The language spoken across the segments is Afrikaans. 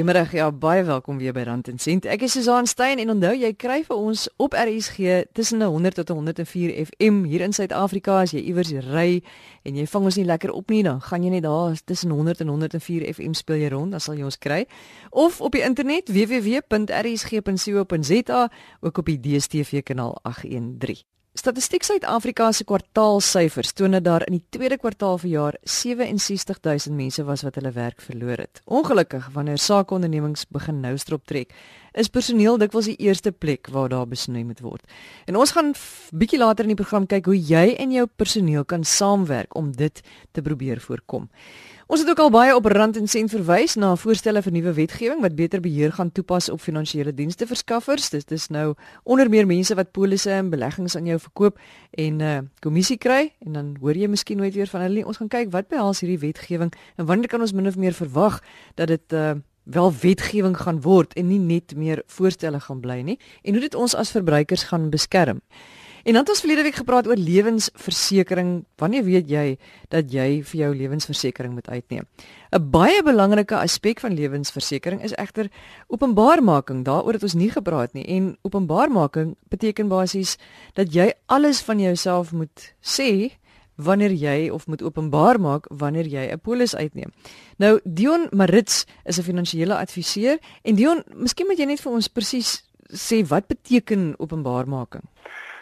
Goeiemôre. Ja, baie welkom weer by Rand en Sent. Ek is Susan Stein en onthou jy kry vir ons op RSG tussen 100 tot 104 FM hier in Suid-Afrika as jy iewers ry en jy vang ons nie lekker op nie, dan gaan jy net daar tussen 100 en 104 FM speel jy rond, dan sal jy ons kry. Of op die internet www.rsg.co.za, ook op die DStv kanaal 813. Statistiek Suid-Afrika se kwartaalsyfers toon dat daar in die tweede kwartaal van jaar 67000 mense was wat hulle werk verloor het. Ongelukkig wanneer sakeondernemings begin nou strop trek, is personeel dikwels die eerste plek waar daar besny moet word. En ons gaan bietjie later in die program kyk hoe jy en jou personeel kan saamwerk om dit te probeer voorkom. Ons het ook al baie op rand en sent verwys na voorstelle vir nuwe wetgewing wat beter beheer gaan toepas op finansiële dienste verskaffers. Dis dis nou onder meer mense wat polisse en beleggings aan jou verkoop en 'n uh, kommissie kry en dan hoor jy miskien nooit weer van hulle nie. Ons gaan kyk wat behels hierdie wetgewing en wanneer kan ons min of meer verwag dat dit uh, wel wetgewing gaan word en nie net meer voorstelle gaan bly nie en hoe dit ons as verbruikers gaan beskerm. En dan het ons verlede week gepraat oor lewensversekering. Wanneer weet jy dat jy vir jou lewensversekering moet uitneem? 'n Baie belangrike aspek van lewensversekering is egter openbaarmaking. Daaroor het ons nie gepraat nie. En openbaarmaking beteken basies dat jy alles van jouself moet sê wanneer jy of moet openbaar maak wanneer jy 'n polis uitneem. Nou Dion Marits is 'n finansiële adviseur en Dion, miskien moet jy net vir ons presies sê wat beteken openbaarmaking?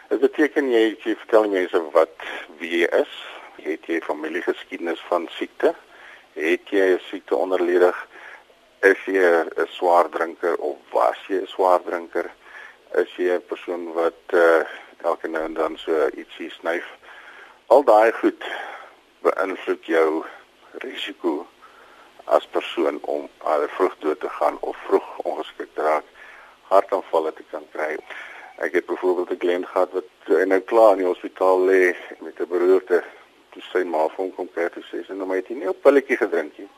Dit beteken jy jy vertel mense wat wie jy is. Het jy familiegeskiedenis van siekte? Het jy 'n siekte onderledig? Is jy 'n swaar drinker of was jy 'n swaar drinker? Is jy 'n persoon wat uh, elke nou en dan so ietsie snyf? Al daai goed beïnvloed jou risiko as persoon om al vroeg dood te gaan of vroeg ongeskik te raak, hartaanvalle te kan kry. Ek het byvoorbeeld 'n kliënt gehad wat en nou klaar in die hospitaal lê met 'n beroerte. Toe sy ma vir hom kom kyk en sê sy nou maar het jy nie 'n pilletjie gedrink nie.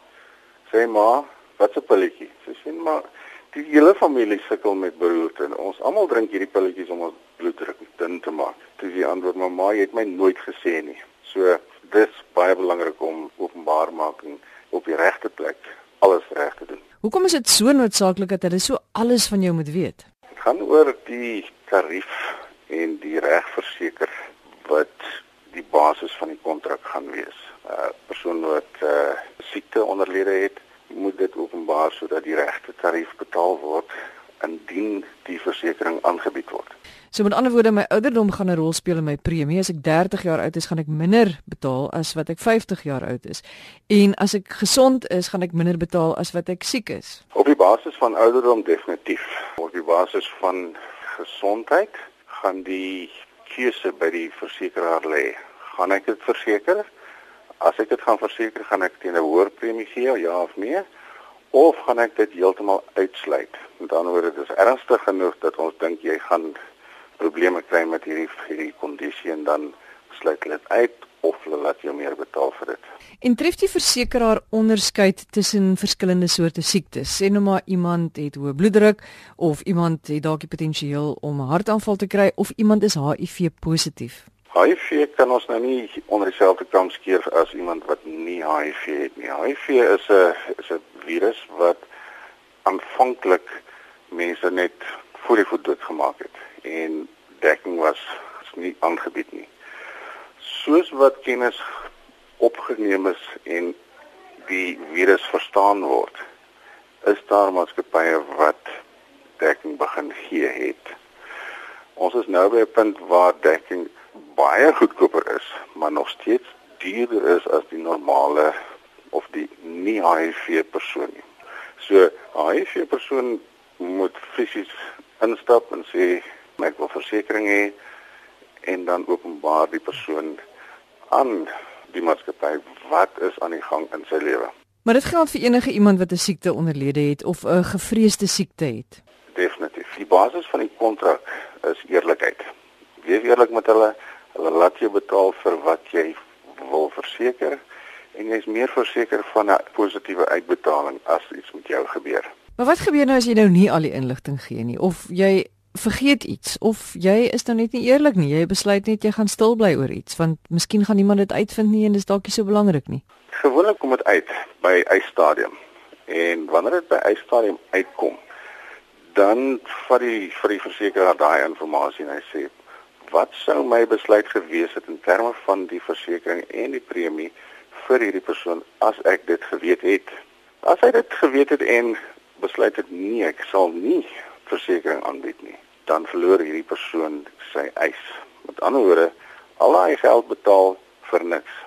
Sê ma, wat 'n pilletjie? Sy sê maar die hele familie sukkel met beroerte en ons almal drink hierdie pilletjies om ons bloeddruk dun te maak. Toe sy antwoord maar ma, jy het my nooit gesê nie. So dis baie belangrik om openbaarmaking op die regte plek alles reg te doen. Hoekom is dit so noodsaaklik dat hulle so alles van jou moet weet? Gaan oor die tarief en die regverseker wat die basis van die kontrak gaan wees. 'n uh, Persoon wat uh, siekte onderlede het, moet dit openbaar sodat die regte tarief betaal word indien die versekerings aangebied word. So met ander woorde my ouderdom gaan 'n rol speel in my premie. As ek 30 jaar oud is, gaan ek minder betaal as wat ek 50 jaar oud is. En as ek gesond is, gaan ek minder betaal as wat ek siek is. Op die basis van ouderdom definitief. Op die basis van gesondheid gaan die keuse by die versekeraar lê. Gaan ek dit verseker? As ek dit gaan verseker, gaan ek teen 'n hoër premie gee, ja of nee? Of gaan ek dit heeltemal uitsluit? Met ander woorde, dit is ernstig genoeg dat ons dink jy gaan probleme kry met hierdie hierdie kondisie en dan sluit hulle dit uit of hulle laat jou meer betaal vir dit. En tref die versekeraar onderskeid tussen verskillende soorte siektes? Sê nou maar iemand het hoë bloeddruk of iemand het dalk die potensiaal om 'n hartaanval te kry of iemand is HIV positief. HIV kan ons nou nie onder dieselfde kam skeer as iemand wat nie HIV het nie. HIV is 'n is 'n virus wat aanvanklik mense net voor die voet doodgemaak het en dekking was nie aangebied nie. Soos wat kennis opgeneem is en die virus verstaan word, is daar maatskappye wat dekking begin gee het. Ons is nou by 'n punt waar dekking baie goedkoper is, maar nog steeds duurder is as die normale of die nie HIV persoon nie. So, HIV persoon moet fisies instap en sê ek wil versekerings hê en dan openbaar die persoon aan die maatskappy wat is aan die gang in sy lewe. Maar dit geld vir enige iemand wat 'n siekte onderlede het of 'n gevreesde siekte het. Definitief. Die basis van die kontrak is eerlikheid. Wees eerlik met hulle. Hulle laat jou betaal vir wat jy wil verseker en jy's meer verseker van 'n positiewe uitbetaling as iets met jou gebeur. Maar wat gebeur nou as jy nou nie al die inligting gee nie of jy vergeet iets of jy is nou net nie eerlik nie. Jy besluit net jy gaan stil bly oor iets want miskien gaan niemand dit uitvind nie en dis dalk nie so belangrik nie. Gewoonlik kom dit uit by 'n stadium En wanneer dit by eisstadium uitkom, dan vat die vir die versekeraar daai inligting en hy sê wat sou my besluit gewees het in terme van die versekering en die premie vir hierdie persoon as ek dit geweet het. As hy dit geweet het en besluit het nee, ek sal nie versekerings aanbied nie, dan verloor hierdie persoon sy eis. Met ander woorde, al daai geld betaal vir niks.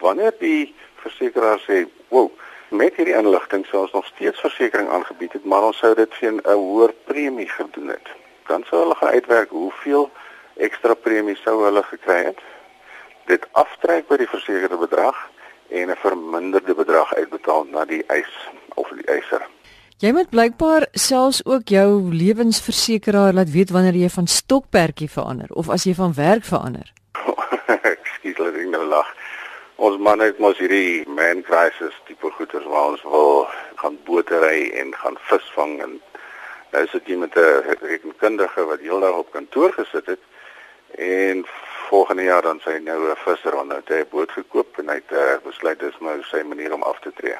Wanneer die versekeraar sê, "Wow, met hierdie inligting sou ons nog steeds versekerings aangebied het, maar ons sou dit vir 'n hoër premie gedoen het." Dan sou hulle gaan uitwerk hoeveel ekstra premie sou hulle gekry het. Dit aftrek by die versekerde bedrag en 'n verminderde bedrag uitbetaal na die eis of die eiser. Jy moet blykbaar selfs ook jou lewensversekeraar laat weet wanneer jy van stokperdjie verander of as jy van werk verander. Ekskuus, laat ek nou lag. Ons man het mos hierdie man crisis tipe goeders waar ons wil gaan botery en gaan visvang en nou sit jy met 'n rekenkundige wat heeldag op kantoor gesit het en volgende jaar dan sy nou 'n visser aan nou 'n boot gekoop en hy het uh, besluit dis nou sy manier om af te tree.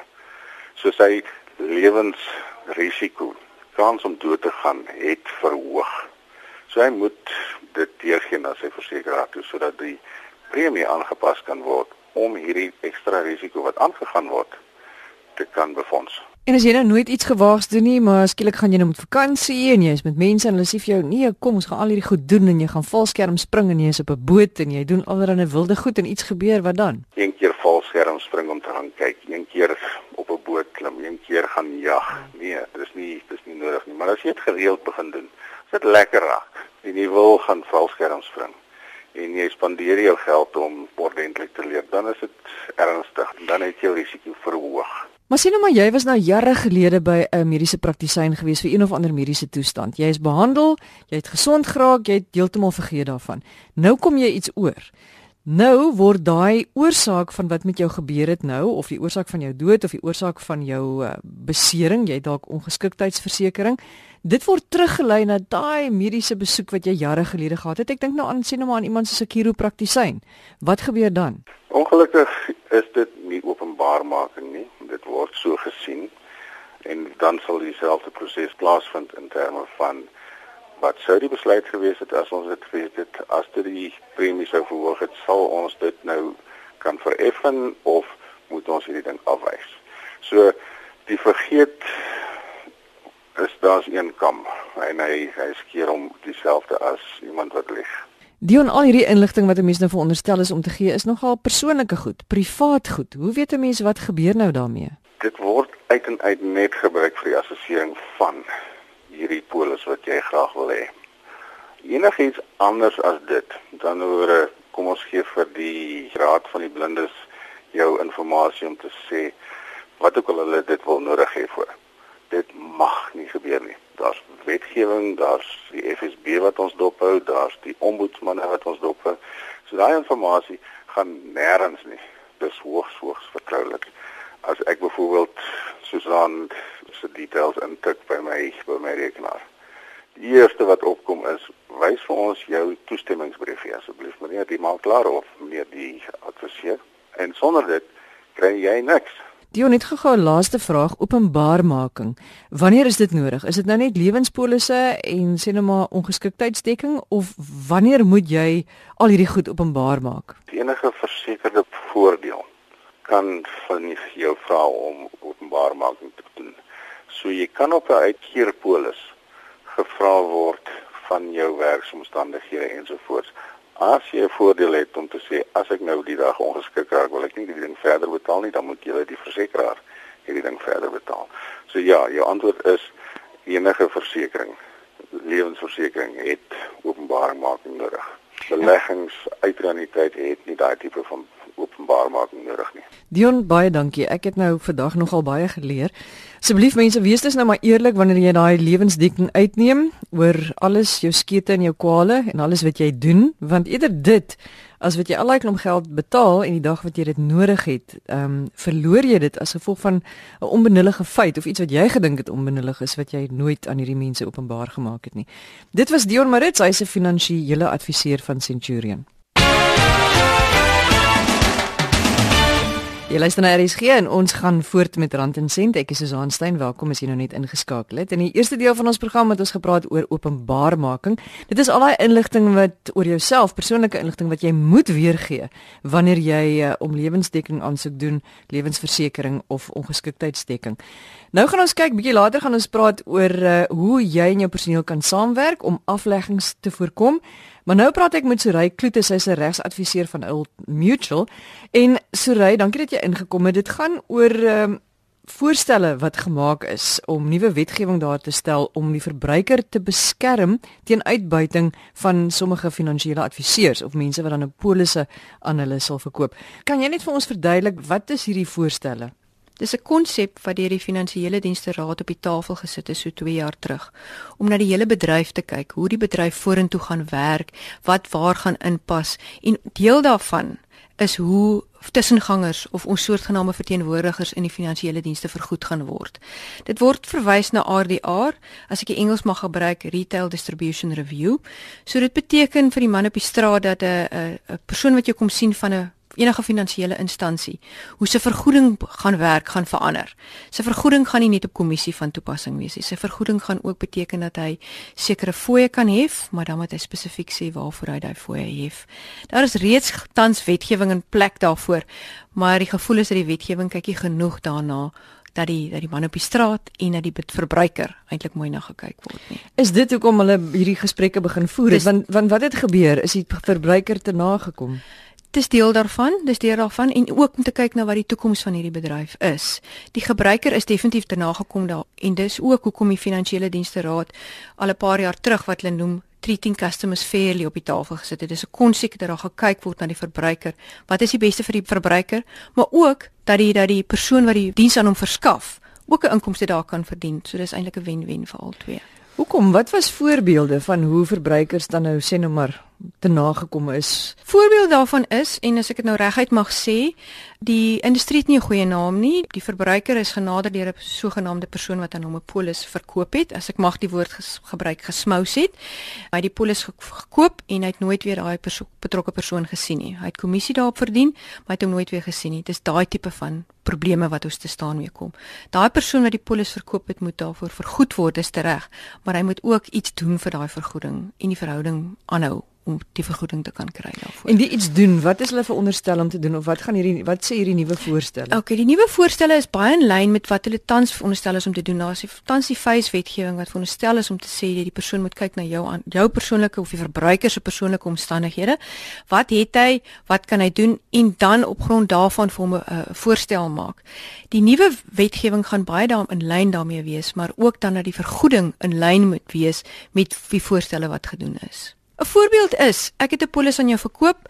So sy lewensrisiko kans om dood te gaan het verhoog. So hy moet dit teëgee na sy versekeraar toe sodat die premie aangepas kan word om hierdie ekstra risiko wat aangegaan word te kan befonds. En as jy nou nooit iets gewaags doen nie, maar skielik gaan jy nou met vakansie en jy is met mense en hulle sê vir jou, "Nee, kom ons gaan al hierdie goed doen en jy gaan valskerm spring en jy is op 'n boot en jy doen allerlei wilde goed en iets gebeur, wat dan?" Een keer valskerm spring om te gaan kyk, een keer op 'n boot klim, een keer gaan jag. Nee, dis nie dis nie nodig nie, maar as jy dit gereeld begin doen, as dit lekker raak en jy wil gaan valskerm spring en jy spandeer jou geld om ordentlik te leef, dan is dit ernstig en dan het jy risiko verhoog. Maar sien nou maar jy was nou jare gelede by 'n mediese praktisyn gewees vir een of ander mediese toestand. Jy is behandel, jy het gesond geraak, jy het heeltemal vergeet daarvan. Nou kom jy iets oor. Nou word daai oorsaak van wat met jou gebeur het nou of die oorsaak van jou dood of die oorsaak van jou uh, besering, jy dalk ongeskiktheidsversekering, dit word teruggelei na daai mediese besoek wat jy jare gelede gehad het. Ek dink nou aan sien nou maar aan iemand soos 'n chiropraktisyn. Wat gebeur dan? Ongelukkig is dit nie openbaarmaking nie. Dit word so gesien en dan sal dieselfde proses plaasvind in terme van wat sou die besluit gewees het as ons dit geweet het as dit die premie sou verhoog het sal ons dit nou kan vereffen of moet ons hierdie ding afwys? So die vergeet is daar's een kam en hy hy skeer om dieselfde as iemand wat lieg Dion al hierdie inligting wat 'n mens nou veronderstel is om te gee is nogal persoonlike goed privaat goed hoe weet 'n mens wat gebeur nou daarmee Dit word uit en uit net gebruik vir die assessering van hierdie polis wat jy graag wil hê. Enigiets anders as dit, dan oor kom ons gee vir die raad van die blindes jou inligting om te sê wat ook al hulle dit wil nodig hê vir. Dit mag nie gebeur nie. Daar's wetgewing, daar's die FSB wat ons dophou, daar's die ombudsman wat ons dophou. So daai inligting gaan nêrens nie. Dis hoogs hoogs vertroulik. As ek byvoorbeeld Susan se details intik by my by my rekenaar. Die eerste wat opkom is wys vir ons jou toestemmingsbrief asseblief meneer die maak klaar of meneer die adviseur en sonder dit kry jy niks. Dion het gou 'n laaste vraag openbaarmaking. Wanneer is dit nodig? Is dit nou net lewenspolisse en sê nou maar ongeskiktheidsdekking of wanneer moet jy al hierdie goed openbaar maak? Die enige versekerde voordeel kan van jou vra om openbaarmaking te doen. So jy kan op 'n uitkeerpolis gevra word van jou werksomstandighede ensovoorts. As jy 'n voordeel het om te sê as ek nou die dag ongeskik raak, wil ek nie die ding verder betaal nie, dan moet jy die versekeraar hierdie ding verder betaal. So ja, jou antwoord is enige versekering, lewensversekering het openbaarmaking nodig. Beleggings uitreuniteit het nie daai tipe van openbaarmaking nodig nie. Dion baie dankie. Ek het nou vandag nogal baie geleer. Asseblief mense, wees dus nou maar eerlik wanneer jy daai lewensdekking uitneem oor alles jou skete en jou kwale en alles wat jy doen, want eerder dit as wat jy al daai klomp geld betaal en die dag wat jy dit nodig het, ehm um, verloor jy dit as gevolg van 'n onbenullige feit of iets wat jy gedink het onbenullig is wat jy nooit aan hierdie mense openbaar gemaak het nie. Dit was Dion Marits, hy's 'n finansiële adviseur van Centurion. Jy luister na RSG en ons gaan voort met Rand en Sent. Ek is Susan Stein. Welkom as jy nou net ingeskakel het. In die eerste deel van ons program het ons gepraat oor openbaarmaking. Dit is al daai inligting wat oor jouself, persoonlike inligting wat jy moet weergee wanneer jy uh, om lewensdekking aansoek doen, lewensversekering of ongeskiktheidsdekking. Nou gaan ons kyk bietjie later gaan ons praat oor uh, hoe jy en jou personeel kan saamwerk om afleggings te voorkom. Maar nou praat ek met Surey Kloete, sy's 'n regsadviseur van Old Mutual. En Surey, dankie dat jy ingekom het. Dit gaan oor ehm um, voorstelle wat gemaak is om nuwe wetgewing daar te stel om die verbruiker te beskerm teen uitbuiting van sommige finansiële adviseurs of mense wat dan 'n polisse aan hulle sal verkoop. Kan jy net vir ons verduidelik wat is hierdie voorstelle? Dis 'n konsep wat deur die Finansiële Dienste Raad op die tafel gesit is so 2 jaar terug om na die hele bedryf te kyk, hoe die bedryf vorentoe gaan werk, wat waar gaan inpas en deel daarvan is hoe tussengangers of ons soortgename verteenwoordigers in die finansiële dienste vergoed gaan word. Dit word verwys na RDR, as ek die Engels mag gebruik, Retail Distribution Review. So dit beteken vir die man op die straat dat 'n 'n persoon wat jy kom sien van 'n enige finansiële instansie hoe se vergoeding gaan werk gaan verander. Sy vergoeding gaan nie net op kommissie van toepassing wees nie. Sy vergoeding gaan ook beteken dat hy sekere fooie kan hef, maar dan moet hy spesifiek sê waarvoor hy daai fooie hef. Daar is reeds tans wetgewing in plek daarvoor, maar die gevoel is dat die wetgewing kykie genoeg daarna dat die dat die man op die straat en dat die verbruiker eintlik mooi na gekyk word nie. Is dit hoekom hulle hierdie gesprekke begin voer? Dis, want want wat het gebeur? Is die verbruiker te nagekom? Dis deel daarvan, dis deel daarvan en ook om te kyk na wat die toekoms van hierdie bedryf is. Die gebruiker is definitief te nagekom daar en dis ook hoekom die finansiële dienste raad al 'n paar jaar terug wat hulle noem treating customers fairly op die tafel gesit het. Dis 'n konsep dat daar gekyk word na die verbruiker. Wat is die beste vir die verbruiker, maar ook dat die dat die persoon wat die diens aan hom verskaf ook 'n inkomste daar kan verdien. So dis eintlik 'n wen-wen vir al twee. Hoekom? Wat was voorbeelde van hoe verbruikers dan nou sê nou maar te nagekom is? Voorbeeld daarvan is en as ek dit nou reguit mag sê, die industrie het nie 'n goeie naam nie. Die verbruiker is genader deur 'n sogenaamde persoon wat aan hom 'n polis verkoop het. As ek mag die woord ges gebruik, gesmous het. Hy het die polis gekoop en hy het nooit weer daai perso betrokke persoon gesien nie. Hy het kommissie daarop verdien, maar hy het hom nooit weer gesien nie. Dis daai tipe van probleme wat ons te staan mee kom. Daai persoon wat die polis verkoop het, moet daarvoor vergoed word, dis reg, maar hy moet ook iets doen vir daai vergoeding en die verhouding aanhou om die vergoeding te kan kry daarvoor. En die iets doen, wat is hulle veronderstel om te doen of wat gaan hierdie wat sê hierdie nuwe voorstelle? Okay, die nuwe voorstelle is baie in lyn met wat hulle tans veronderstel is om te doen. Daar is tans die face wetgewing wat veronderstel is om te sê dat die persoon moet kyk na jou aan jou persoonlike of die verbruiker se persoonlike omstandighede. Wat het hy? Wat kan hy doen? En dan op grond daarvan vir hom 'n uh, voorstel maak. Die nuwe wetgewing gaan baie daarin in lyn daarmee wees, maar ook dan dat die vergoeding in lyn moet wees met die voorstelle wat gedoen is. 'n Voorbeeld is, ek het 'n polis aan jou verkoop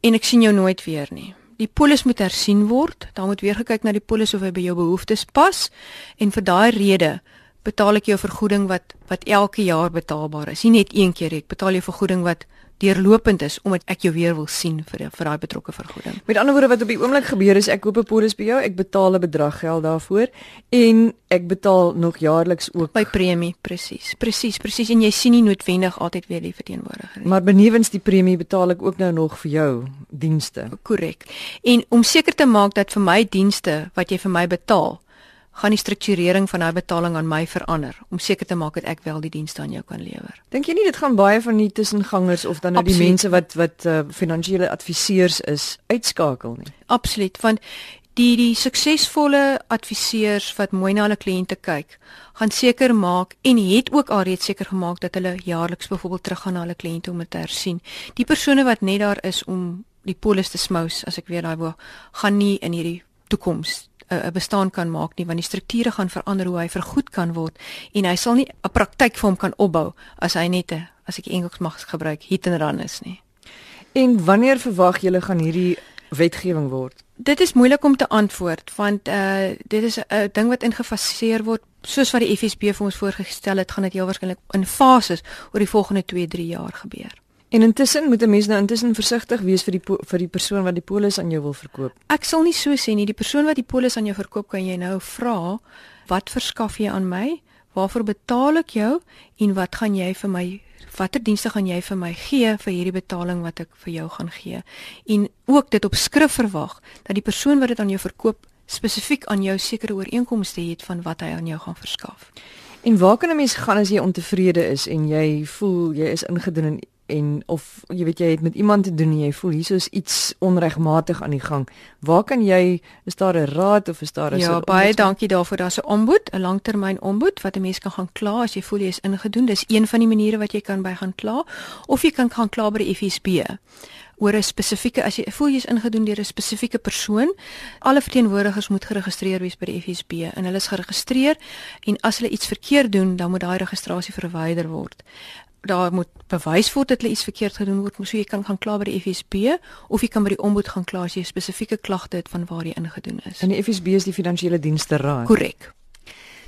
en ek sien jou nooit weer nie. Die polis moet hersien word. Daar moet weer gekyk na die polis of hy by jou behoeftes pas en vir daai rede betaal ek jou vergoeding wat wat elke jaar betaalbaar is. Nie net een keer ek betaal jou vergoeding wat deurlopend is omdat ek jou weer wil sien vir vir daai betrokke vergoeding. Met ander woorde wat op die oomblik gebeur is ek koop 'n polis by jou, ek betaal 'n bedrag geld daarvoor en ek betaal nog jaarliks ook by premie, presies. Presies, presies en jy sien nie noodwendig altyd weer die verteenwoordiger nie. Maar benewens die premie betaal ek ook nou nog vir jou dienste. Korrek. En om seker te maak dat vir my dienste wat jy vir my betaal gaan die strukturering van daai betaling aan my verander om seker te maak dat ek wel die dienste aan jou kan lewer. Dink jy nie dit gaan baie van die tussengangers of dan nou die mense wat wat uh, finansiële adviseurs is uitskakel nie? Absoluut, want die die suksesvolle adviseurs wat mooi na hulle kliënte kyk, gaan seker maak en het ook alreeds seker gemaak dat hulle jaarliks byvoorbeeld teruggaan na hulle kliënte om dit te hersien. Die persone wat net daar is om die polis te smous, as ek weer daai woord, gaan nie in hierdie toekoms 'n bestaan kan maak nie want die strukture gaan verander hoe hy vergoed kan word en hy sal nie 'n praktyk vir hom kan opbou as hy net 'n as ek Engels mag gebruik hit and run is nie. En wanneer verwag julle gaan hierdie wetgewing word? Dit is moeilik om te antwoord want uh dit is 'n ding wat ingefaseer word soos wat die FSB vir ons voorgestel het gaan dit heel waarskynlik in fases oor die volgende 2-3 jaar gebeur. En intussen moet 'n mens nou intussen versigtig wees vir die vir die persoon wat die polis aan jou wil verkoop. Ek sal nie so sê nie, die persoon wat die polis aan jou verkoop kan jy nou vra, wat verskaf jy aan my? Waarvoor betaal ek jou en wat gaan jy vir my watter dienste gaan jy vir my gee vir hierdie betaling wat ek vir jou gaan gee en ook dit op skrif verwag dat die persoon wat dit aan jou verkoop spesifiek aan jou sekere ooreenkomste het van wat hy aan jou gaan verskaf. En waar kan 'n mens gaan as jy ontevrede is en jy voel jy is ingedoen in en of jy weet jy het met iemand te doen en jy voel hier is iets onregmatig aan die gang. Waar kan jy is daar 'n raad of is daar 'n Ja, baie dankie daarvoor. Daar's 'n ombud, 'n langtermyn ombud wat 'n mens kan gaan kla as jy voel jy is ingedoen. Dis een van die maniere wat jy kan by gaan kla of jy kan gaan kla by die FSB oor 'n spesifieke as jy voel jy's ingedoen deur 'n spesifieke persoon, alle verteenwoordigers moet geregistreer wees by die FSB en hulle is geregistreer en as hulle iets verkeerd doen, dan moet daai registrasie verwyder word. Daar moet bewys word dat hulle iets verkeerd gedoen word, so jy kan gaan kla by die FSB of jy kan by die ombud gaan kla as jy 'n spesifieke klagte het van waar jy ingedoen is. En die FSB is die Finansiële Dienste Raad. Korrek.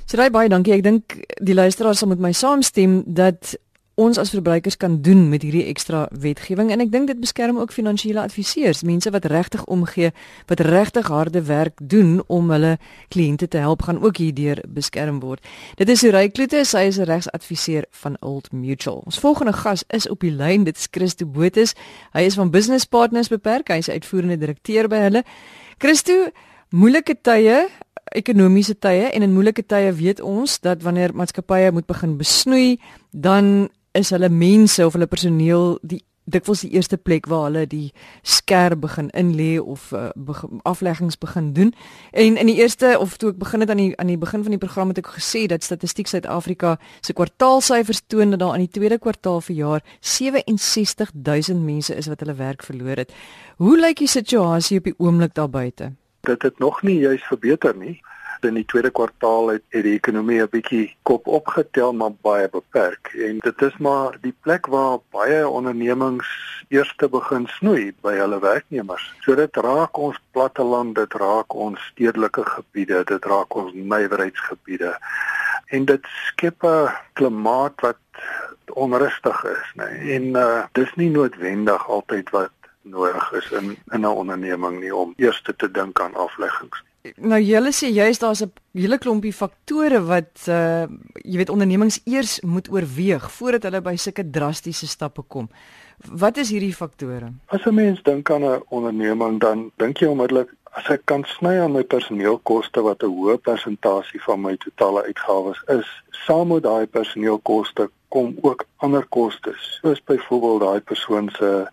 So daai baie dankie. Ek dink die luisteraars sal met my saamstem dat ons as verbruikers kan doen met hierdie ekstra wetgewing en ek dink dit beskerm ook finansiële adviseurs, mense wat regtig omgee, wat regtig harde werk doen om hulle kliënte te help gaan ook hierdeur beskerm word. Dit is Surey Kloete, sy is 'n regsadviseur van Old Mutual. Ons volgende gas is op die lyn, dit is Christo Botha. Hy is van Business Partners Beperk, hy is uitvoerende direkteur by hulle. Christo, moeilike tye ekonomiese tye en in moeilike tye weet ons dat wanneer maatskappye moet begin besnoei, dan is hulle mense of hulle personeel die dikwels die eerste plek waar hulle die skerp begin inlê of uh, afleggings begin doen. En in die eerste of toe ek begin het aan die aan die begin van die program het ek gesê dat Statistiek Suid-Afrika se kwartaalsyfers toon dat daar in die tweede kwartaal verjaar 67000 mense is wat hulle werk verloor het. Hoe lyk die situasie op die oomblik daar buite? Dit het nog nie juis verbeter nie in die tweede kwartaal het, het die ekonomie 'n bietjie kop opgetel maar baie beperk en dit is maar die plek waar baie ondernemings eers te begin snoei by hulle werknemers. So dit raak ons platteland, dit raak ons stedelike gebiede, dit raak ons nywerheidsgebiede en dit skep 'n klimaat wat onrustig is, nê. Nee. En uh dis nie noodwendig altyd wat nodig is in in 'n onderneming nie om eers te dink aan afleggings. Nou julle sê juist daar's 'n hele klompie faktore wat uh jy weet ondernemings eers moet oorweeg voordat hulle by sulke drastiese stappe kom. Wat is hierdie faktore? As 'n mens dink aan 'n onderneming dan dink jy onmiddellik as ek kan sny aan my personeelkoste wat 'n hoë persentasie van my totale uitgawes is, saam met daai personeelkoste kom ook ander kostes. Soos byvoorbeeld daai persoon se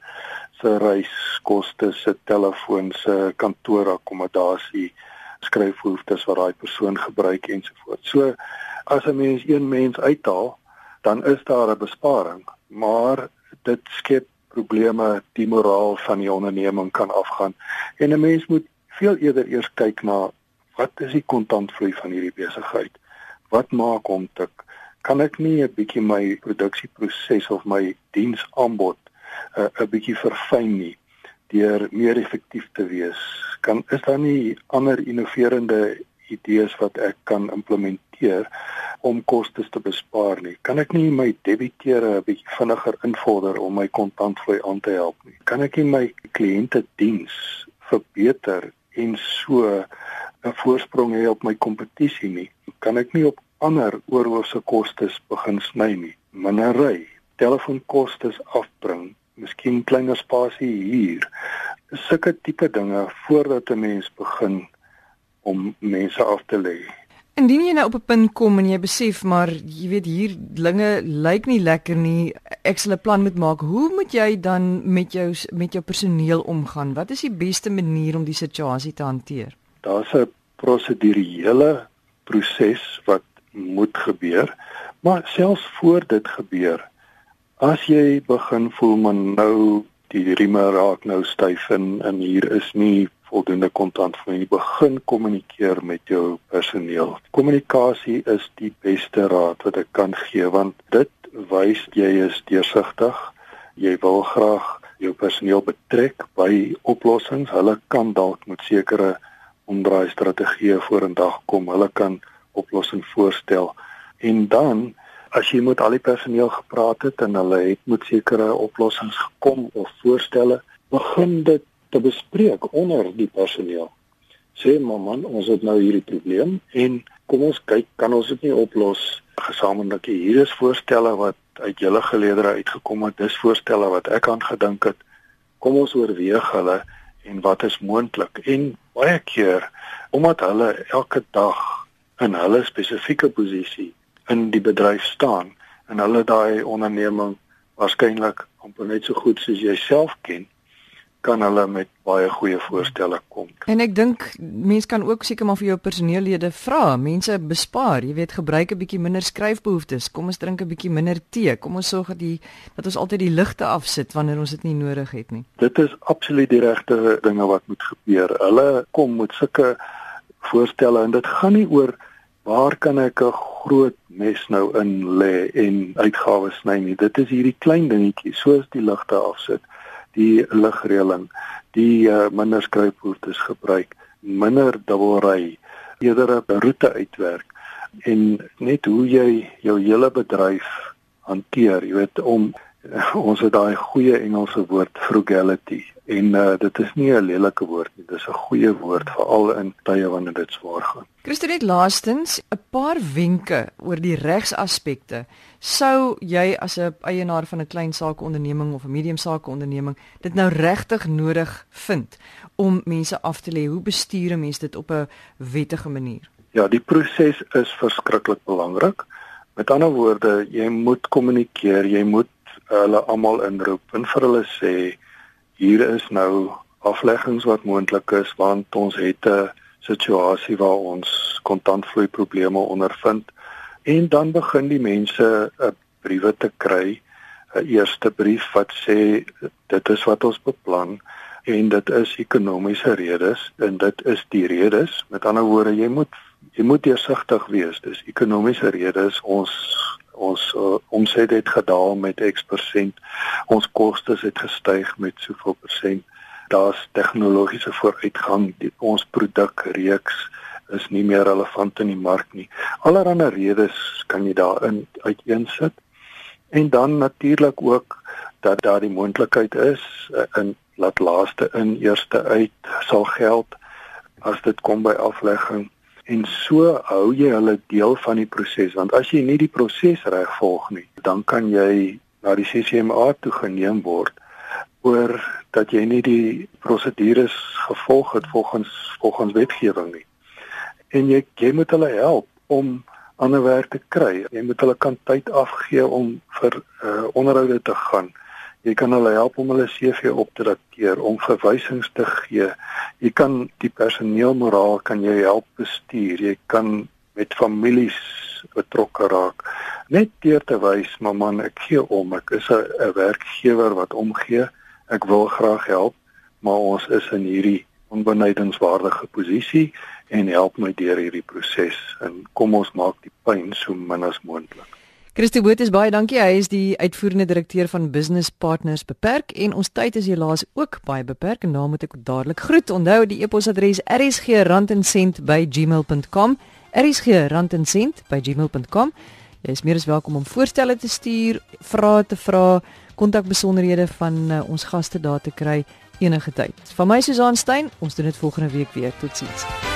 se reiskoste, se telefoon, se kantoorakkommodasie, skryfhoeftes wat daai persoon gebruik ensovoorts. So as 'n mens een mens uithaal, dan is daar 'n besparing, maar dit skep probleme die moraal van die onderneming kan afgaan. En 'n mens moet veel eerder eers kyk na wat is die kontantvloei van hierdie besigheid? Wat maak hom tik? Kan ek nie 'n bietjie my produksieproses of my diensaanbod eh, 'n uh, bietjie verfyn nie deur meer effektief te wees? kan is daar nie ander innoverende idees wat ek kan implementeer om kostes te bespaar nie. Kan ek nie my debiteure 'n bietjie vinniger invorder om my kontantvloei aan te help nie. Kan ek nie my kliënte diens verbeter en so 'n voorsprong hê op my kompetisie nie. Kan ek nie op ander oorhoofse kostes begin sny nie. Minery, telefoonkoste afbring, miskien kleiner spasie hier sulke tipe dinge voordat 'n mens begin om mense af te lê. Indien jy nou op 'n punt kom en jy besef maar jy weet hier dinge lyk nie lekker nie, ek sal 'n plan moet maak. Hoe moet jy dan met jou met jou personeel omgaan? Wat is die beste manier om die situasie te hanteer? Daar's 'n prosedurele proses wat moet gebeur. Maar selfs voor dit gebeur, as jy begin voel maar nou die rieme raak nou styf en en hier is nie voldoende kontant vir jy begin kommunikeer met jou personeel. Kommunikasie is die beste raad wat ek kan gee want dit wys jy is deursigtig. Jy wil graag jou personeel betrek by oplossings. Hulle kan dalk met sekere omdraai strategieë vorendag kom. Hulle kan oplossings voorstel. En dan as jy met al die personeel gepraat het en hulle het met sekere oplossings gekom of voorstelle, begin dit te bespreek onder die personeel. Sê maar man, ons het nou hierdie probleem en kom ons kyk, kan ons dit nie oplos gesamentlik? Hier is voorstelle wat uit julle geleedere uitgekom het. Dis voorstelle wat ek aan gedink het. Kom ons oorweeg hulle en wat is moontlik? En baie keer omdat hulle elke dag in hulle spesifieke posisie in die bedryf staan en hulle daai onderneming waarskynlik amper net so goed soos jouself ken, kan hulle met baie goeie voorstelle kom. En ek dink mense kan ook seker maar vir jou personeellede vra, mense bespaar, jy weet, gebruik 'n bietjie minder skryfbehoeftes, kom ons drink 'n bietjie minder tee, kom ons sorg dat die dat ons altyd die ligte afsit wanneer ons dit nie nodig het nie. Dit is absoluut die regte dinge wat moet gebeur. Hulle kom met sulke voorstelle en dit gaan nie oor waar kan ek 'n groot mes nou in lê en uitgawes sny nie. Dit is hierdie klein dingetjies soos die ligte afsit, die ligreëling, die uh, minder skryfboertes gebruik, minder dubbelry, eerder 'n roete uitwerk en net hoe jy jou hele bedryf hanteer, jy weet om ons het daai goeie Engelse woord frugality en uh, dit is nie 'n lelike woord nie dis 'n goeie woord veral in tye wanneer dit swaar gaan. Christenet laastens 'n paar wenke oor die regsaspekte sou jy as 'n eienaar van 'n klein saakonderneming of 'n medium saakonderneming dit nou regtig nodig vind om mense af te lê hoe bestuur 'n mens dit op 'n wettige manier? Ja, die proses is verskriklik belangrik. Met ander woorde, jy moet kommunikeer, jy moet hulle almal inroep en vir hulle sê hier is nou afleggings wat moontlik is want ons het 'n situasie waar ons kontantvloei probleme ondervind. En dan begin die mense 'n briewe te kry 'n eerste brief wat sê dit is wat ons beplan en dit is ekonomiese redes en dit is die redes. Met ander woorde jy moet jy moet deursigtig wees. Dis ekonomiese redes. Ons ons uh, omset het gedaal met X persent. Ons kostes het gestyg met soveel persent. Daar's tegnologiese vooruitgang. Die, ons produkreeks is nie meer relevant in die mark nie. Allerhande redes kan jy daarin uiteensit. En dan natuurlik ook dat daar die moontlikheid is uh, in laat laaste in eerste uit sal geld as dit kom by aflegging en so hou jy hulle deel van die proses want as jy nie die proses reg volg nie dan kan jy na die CCMA toe geneem word oor dat jy nie die prosedures gevolg het volgens volgens wetgewing nie. En jy jy moet hulle help om ander werk te kry. Jy moet hulle kan tyd afgee om vir uh, onderhoude te gaan Jy kan hulle help om hulle CV op te dateer, om verwysings te gee. Jy kan die personeelmoraal kan jy help bestuur. Jy kan met families betrokke raak. Net deur te wys, maar man, ek gee om. Ek is 'n werkgewer wat omgee. Ek wil graag help, maar ons is in hierdie onbenadigingswaardige posisie en help my deur hierdie proses en kom ons maak die pyn so min as moontlik. Christo Boot is baie dankie. Hy is die uitvoerende direkteur van Business Partners Beperk en ons tyd is helaas ook baie beperk en daarom moet ek dadelik groet. Onthou die e-posadres rsg@gmail.com. rsg@gmail.com. Jy is meer as welkom om voorstelle te stuur, vrae te vra, kontakbesonderhede van uh, ons gaste daar te kry enige tyd. Van my Susan Stein, ons doen dit volgende week weer. Totsiens.